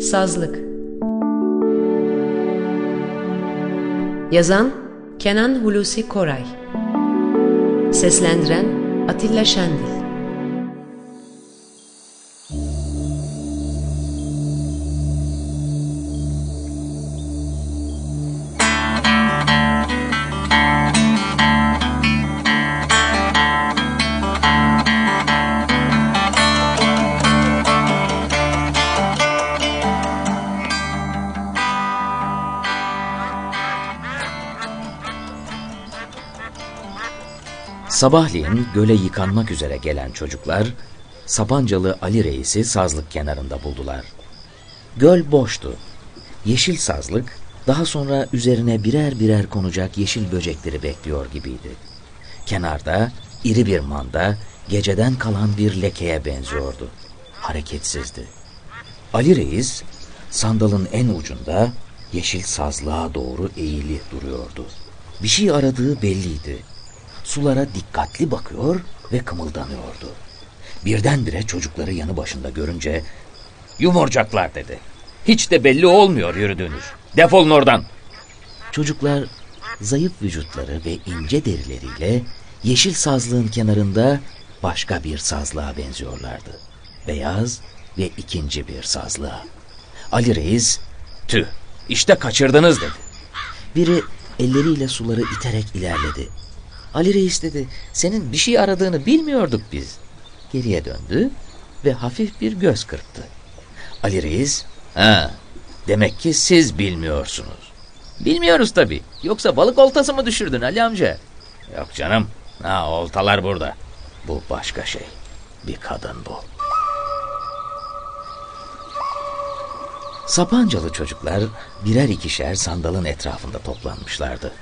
Sazlık. Yazan Kenan Hulusi Koray. Seslendiren Atilla Şendil Sabahleyin göle yıkanmak üzere gelen çocuklar Sapancalı Ali Reis'i sazlık kenarında buldular. Göl boştu. Yeşil sazlık daha sonra üzerine birer birer konacak yeşil böcekleri bekliyor gibiydi. Kenarda iri bir manda geceden kalan bir lekeye benziyordu. Hareketsizdi. Ali Reis sandalın en ucunda yeşil sazlığa doğru eğili duruyordu. Bir şey aradığı belliydi sulara dikkatli bakıyor ve kımıldanıyordu. Birdenbire çocukları yanı başında görünce yumurcaklar dedi. Hiç de belli olmuyor yürüdüğünüz. Defolun oradan. Çocuklar zayıf vücutları ve ince derileriyle yeşil sazlığın kenarında başka bir sazlığa benziyorlardı. Beyaz ve ikinci bir sazlığa. Ali Reis, tüh işte kaçırdınız dedi. Biri elleriyle suları iterek ilerledi. Ali Reis dedi, senin bir şey aradığını bilmiyorduk biz. Geriye döndü ve hafif bir göz kırptı. Ali Reis, ha, demek ki siz bilmiyorsunuz. Bilmiyoruz tabii. Yoksa balık oltası mı düşürdün Ali amca? Yok canım. Ha, oltalar burada. Bu başka şey. Bir kadın bu. Sapancalı çocuklar birer ikişer sandalın etrafında toplanmışlardı.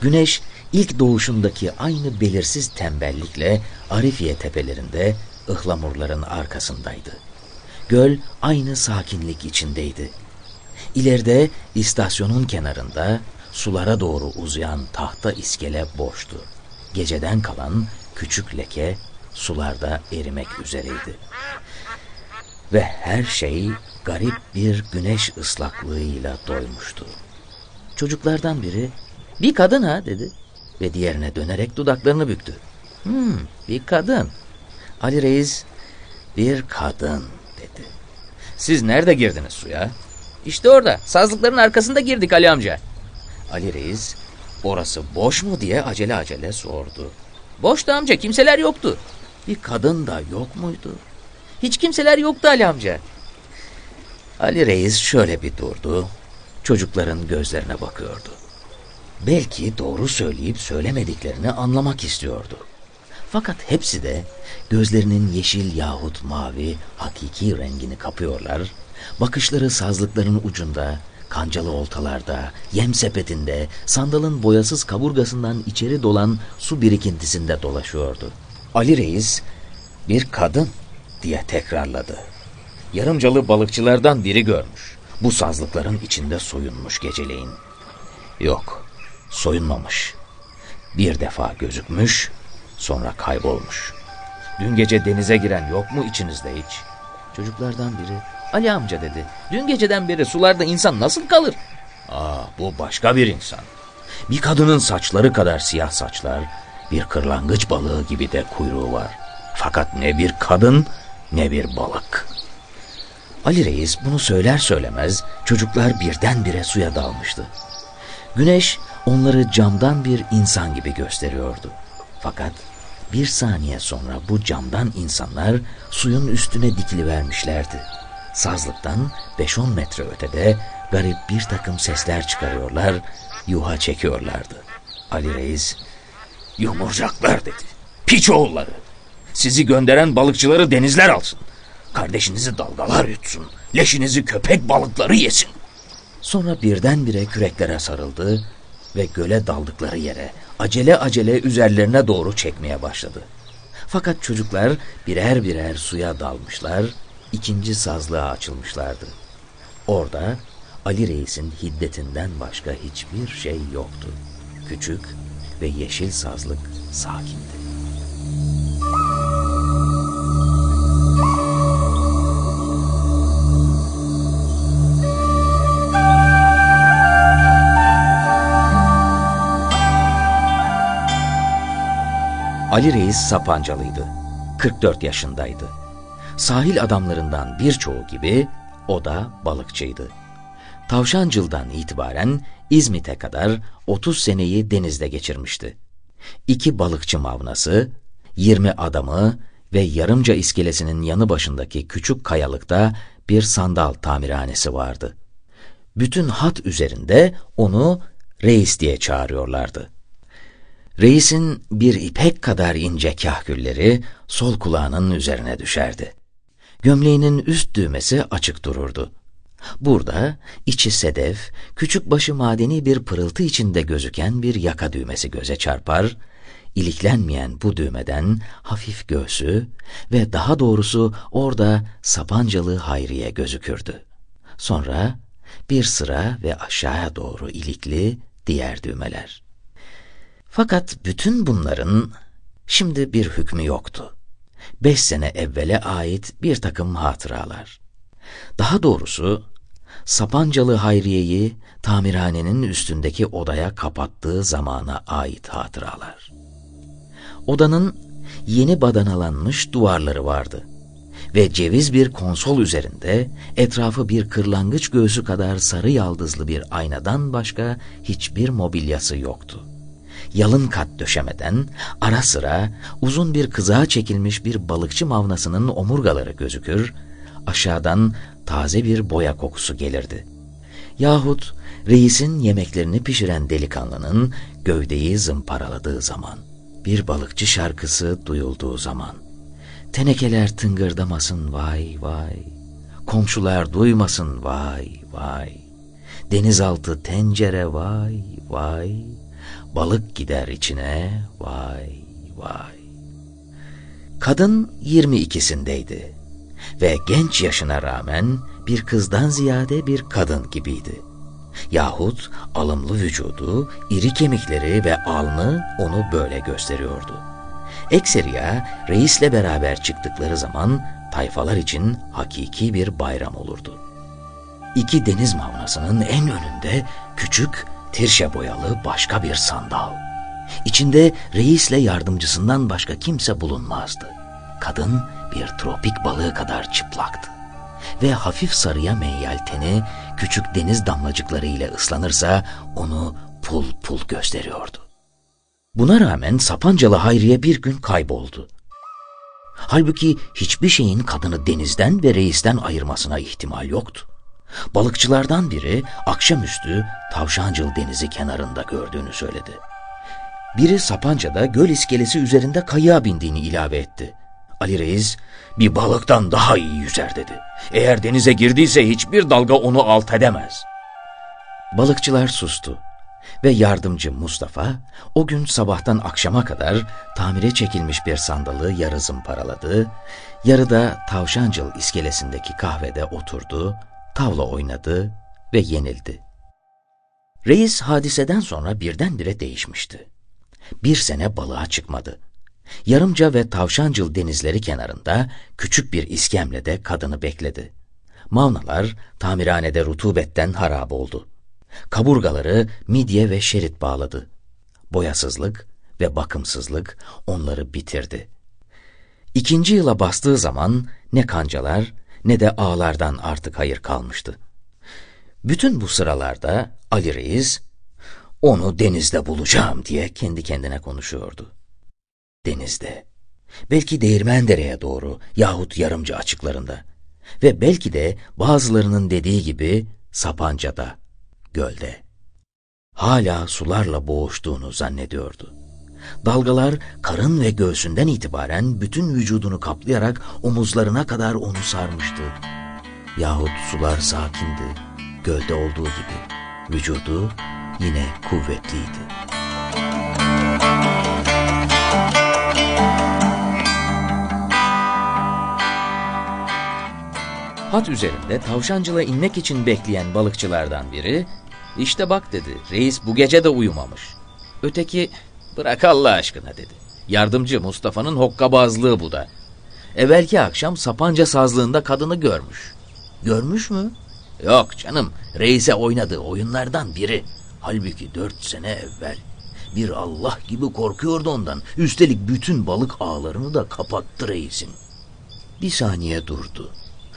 Güneş ilk doğuşundaki aynı belirsiz tembellikle Arifiye tepelerinde ıhlamurların arkasındaydı. Göl aynı sakinlik içindeydi. İleride istasyonun kenarında sulara doğru uzayan tahta iskele boştu. Geceden kalan küçük leke sularda erimek üzereydi. Ve her şey garip bir güneş ıslaklığıyla doymuştu. Çocuklardan biri bir kadın ha dedi ve diğerine dönerek dudaklarını büktü. Hmm, bir kadın. Ali Reis bir kadın dedi. Siz nerede girdiniz suya? İşte orada sazlıkların arkasında girdik Ali amca. Ali Reis orası boş mu diye acele acele sordu. Boştu amca kimseler yoktu. Bir kadın da yok muydu? Hiç kimseler yoktu Ali amca. Ali Reis şöyle bir durdu. Çocukların gözlerine bakıyordu. Belki doğru söyleyip söylemediklerini anlamak istiyordu. Fakat hepsi de gözlerinin yeşil yahut mavi hakiki rengini kapıyorlar, bakışları sazlıkların ucunda, kancalı oltalarda, yem sepetinde, sandalın boyasız kaburgasından içeri dolan su birikintisinde dolaşıyordu. Ali Reis bir kadın diye tekrarladı. Yarımcalı balıkçılardan biri görmüş. Bu sazlıkların içinde soyunmuş geceleyin. Yok, soyunmamış. Bir defa gözükmüş, sonra kaybolmuş. Dün gece denize giren yok mu içinizde hiç? Çocuklardan biri, Ali amca dedi. Dün geceden beri sularda insan nasıl kalır? Aa, bu başka bir insan. Bir kadının saçları kadar siyah saçlar, bir kırlangıç balığı gibi de kuyruğu var. Fakat ne bir kadın ne bir balık. Ali Reis bunu söyler söylemez çocuklar birdenbire suya dalmıştı. Güneş onları camdan bir insan gibi gösteriyordu. Fakat bir saniye sonra bu camdan insanlar suyun üstüne dikilivermişlerdi. Sazlıktan 5-10 metre ötede garip bir takım sesler çıkarıyorlar, yuha çekiyorlardı. Ali Reis, yumurcaklar dedi. Piç oğulları. Sizi gönderen balıkçıları denizler alsın. Kardeşinizi dalgalar yutsun. Leşinizi köpek balıkları yesin. Sonra birdenbire küreklere sarıldı ve göle daldıkları yere acele acele üzerlerine doğru çekmeye başladı. Fakat çocuklar birer birer suya dalmışlar, ikinci sazlığa açılmışlardı. Orada Ali Reis'in hiddetinden başka hiçbir şey yoktu. Küçük ve yeşil sazlık sakindi. Ali Reis Sapancalıydı. 44 yaşındaydı. Sahil adamlarından birçoğu gibi o da balıkçıydı. Tavşancıl'dan itibaren İzmit'e kadar 30 seneyi denizde geçirmişti. İki balıkçı mavnası, 20 adamı ve Yarımca iskelesinin yanı başındaki küçük kayalıkta bir sandal tamirhanesi vardı. Bütün hat üzerinde onu reis diye çağırıyorlardı. Reisin bir ipek kadar ince kahkülleri sol kulağının üzerine düşerdi. Gömleğinin üst düğmesi açık dururdu. Burada içi sedef, küçük başı madeni bir pırıltı içinde gözüken bir yaka düğmesi göze çarpar, iliklenmeyen bu düğmeden hafif göğsü ve daha doğrusu orada Sapancalı Hayriye gözükürdü. Sonra bir sıra ve aşağıya doğru ilikli diğer düğmeler. Fakat bütün bunların şimdi bir hükmü yoktu. Beş sene evvele ait bir takım hatıralar. Daha doğrusu Sapancalı Hayriye'yi tamirhanenin üstündeki odaya kapattığı zamana ait hatıralar. Odanın yeni badanalanmış duvarları vardı ve ceviz bir konsol üzerinde etrafı bir kırlangıç göğsü kadar sarı yaldızlı bir aynadan başka hiçbir mobilyası yoktu. Yalın kat döşemeden ara sıra uzun bir kızağa çekilmiş bir balıkçı mavnasının omurgaları gözükür, aşağıdan taze bir boya kokusu gelirdi. Yahut reisin yemeklerini pişiren delikanlının gövdeyi zımparaladığı zaman, bir balıkçı şarkısı duyulduğu zaman, tenekeler tıngırdamasın vay vay, komşular duymasın vay vay, denizaltı tencere vay vay, balık gider içine vay vay. Kadın 22'sindeydi ve genç yaşına rağmen bir kızdan ziyade bir kadın gibiydi. Yahut alımlı vücudu, iri kemikleri ve alnı onu böyle gösteriyordu. Ekseriya reisle beraber çıktıkları zaman tayfalar için hakiki bir bayram olurdu. İki deniz mavnasının en önünde küçük, tirşe boyalı başka bir sandal. İçinde reisle yardımcısından başka kimse bulunmazdı. Kadın bir tropik balığı kadar çıplaktı. Ve hafif sarıya meyyal teni küçük deniz damlacıkları ile ıslanırsa onu pul pul gösteriyordu. Buna rağmen Sapancalı Hayriye bir gün kayboldu. Halbuki hiçbir şeyin kadını denizden ve reisten ayırmasına ihtimal yoktu. Balıkçılardan biri akşamüstü Tavşancıl denizi kenarında gördüğünü söyledi. Biri Sapanca'da göl iskelesi üzerinde kayığa bindiğini ilave etti. Ali Reis bir balıktan daha iyi yüzer dedi. Eğer denize girdiyse hiçbir dalga onu alt edemez. Balıkçılar sustu ve yardımcı Mustafa o gün sabahtan akşama kadar tamire çekilmiş bir sandalı yarı zımparaladı, yarı da Tavşancıl iskelesindeki kahvede oturdu, tavla oynadı ve yenildi. Reis hadiseden sonra birdenbire değişmişti. Bir sene balığa çıkmadı. Yarımca ve Tavşancıl denizleri kenarında küçük bir iskemlede kadını bekledi. Mavnalar tamirhanede rutubetten harap oldu. Kaburgaları midye ve şerit bağladı. Boyasızlık ve bakımsızlık onları bitirdi. İkinci yıla bastığı zaman ne kancalar ne de ağlardan artık hayır kalmıştı. Bütün bu sıralarda Ali Reis, onu denizde bulacağım diye kendi kendine konuşuyordu. Denizde, belki Değirmendere'ye doğru yahut Yarımcı açıklarında ve belki de bazılarının dediği gibi Sapanca'da, gölde. Hala sularla boğuştuğunu zannediyordu. Dalgalar karın ve göğsünden itibaren bütün vücudunu kaplayarak omuzlarına kadar onu sarmıştı. Yahut sular sakindi, gölde olduğu gibi. Vücudu yine kuvvetliydi. Hat üzerinde tavşancıla inmek için bekleyen balıkçılardan biri, işte bak dedi, reis bu gece de uyumamış. Öteki, bırak Allah aşkına dedi. Yardımcı Mustafa'nın hokkabazlığı bu da. Evvelki akşam Sapanca sazlığında kadını görmüş. Görmüş mü? Yok canım, reise oynadığı oyunlardan biri. Halbuki dört sene evvel. Bir Allah gibi korkuyordu ondan. Üstelik bütün balık ağlarını da kapattı reisin. Bir saniye durdu.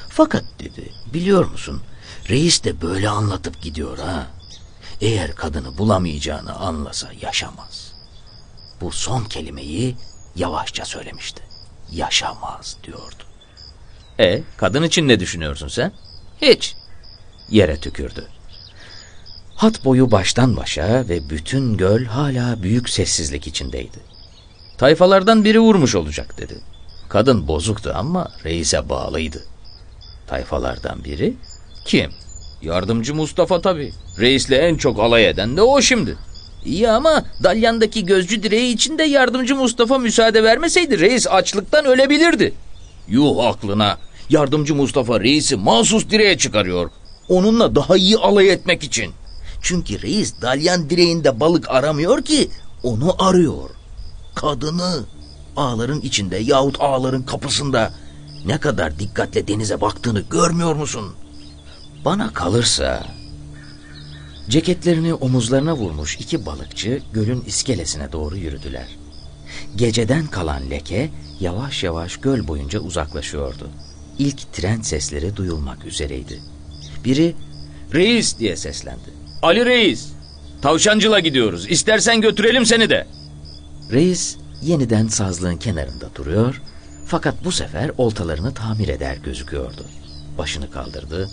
Fakat dedi, biliyor musun? Reis de böyle anlatıp gidiyor ha. Eğer kadını bulamayacağını anlasa yaşamaz. Bu son kelimeyi yavaşça söylemişti. Yaşamaz diyordu. E, kadın için ne düşünüyorsun sen? Hiç. Yere tükürdü. Hat boyu baştan başa ve bütün göl hala büyük sessizlik içindeydi. Tayfalardan biri vurmuş olacak dedi. Kadın bozuktu ama reise bağlıydı. Tayfalardan biri kim? Yardımcı Mustafa tabii. Reisle en çok alay eden de o şimdi. İyi ama Dalyan'daki gözcü direği için de yardımcı Mustafa müsaade vermeseydi reis açlıktan ölebilirdi. Yuh aklına. Yardımcı Mustafa reisi mahsus direğe çıkarıyor. Onunla daha iyi alay etmek için. Çünkü reis dalyan direğinde balık aramıyor ki onu arıyor. Kadını ağların içinde yahut ağların kapısında ne kadar dikkatle denize baktığını görmüyor musun? Bana kalırsa ceketlerini omuzlarına vurmuş iki balıkçı gölün iskelesine doğru yürüdüler. Geceden kalan leke yavaş yavaş göl boyunca uzaklaşıyordu. İlk tren sesleri duyulmak üzereydi. Biri reis diye seslendi. Ali reis tavşancıla gidiyoruz İstersen götürelim seni de. Reis yeniden sazlığın kenarında duruyor fakat bu sefer oltalarını tamir eder gözüküyordu. Başını kaldırdı.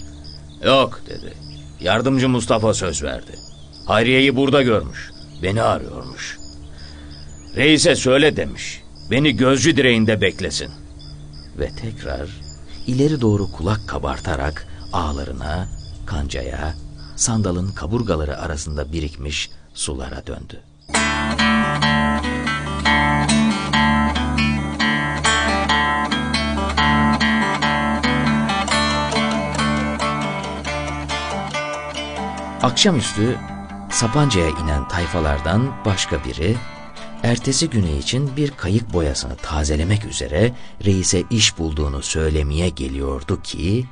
Yok dedi. Yardımcı Mustafa söz verdi. Hayriye'yi burada görmüş. Beni arıyormuş. Reis'e söyle demiş. Beni gözcü direğinde beklesin. Ve tekrar ileri doğru kulak kabartarak ağlarına, kancaya, sandalın kaburgaları arasında birikmiş sulara döndü. Akşamüstü Sapanca'ya inen tayfalardan başka biri ertesi günü için bir kayık boyasını tazelemek üzere reise iş bulduğunu söylemeye geliyordu ki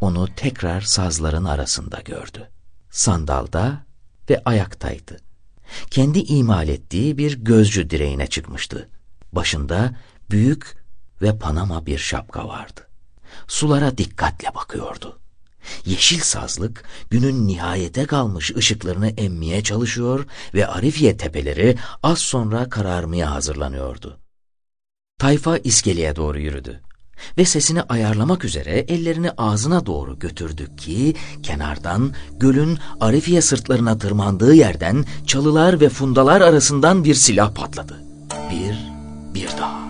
onu tekrar sazların arasında gördü. Sandalda ve ayaktaydı. Kendi imal ettiği bir gözcü direğine çıkmıştı. Başında büyük ve panama bir şapka vardı. Sulara dikkatle bakıyordu. Yeşil sazlık günün nihayete kalmış ışıklarını emmeye çalışıyor ve Arifiye tepeleri az sonra kararmaya hazırlanıyordu. Tayfa iskeleye doğru yürüdü ve sesini ayarlamak üzere ellerini ağzına doğru götürdü ki kenardan gölün Arifiye sırtlarına tırmandığı yerden çalılar ve fundalar arasından bir silah patladı. Bir, bir daha.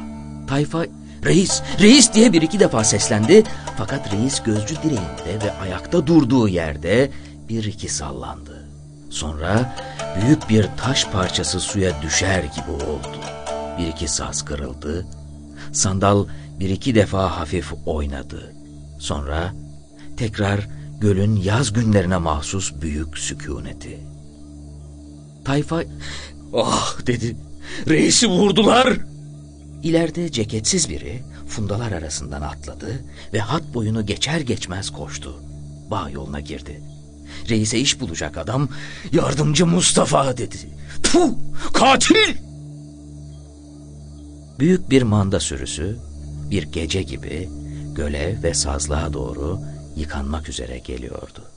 Tayfa reis, reis diye bir iki defa seslendi fakat reis gözcü direğinde ve ayakta durduğu yerde bir iki sallandı. Sonra büyük bir taş parçası suya düşer gibi oldu. Bir iki saz kırıldı. Sandal bir iki defa hafif oynadı. Sonra tekrar gölün yaz günlerine mahsus büyük sükuneti. Tayfa ah dedi reisi vurdular. İleride ceketsiz biri fundalar arasından atladı ve hat boyunu geçer geçmez koştu. Bağ yoluna girdi. Reise iş bulacak adam yardımcı Mustafa dedi. Puh katil! Büyük bir manda sürüsü bir gece gibi göle ve sazlığa doğru yıkanmak üzere geliyordu.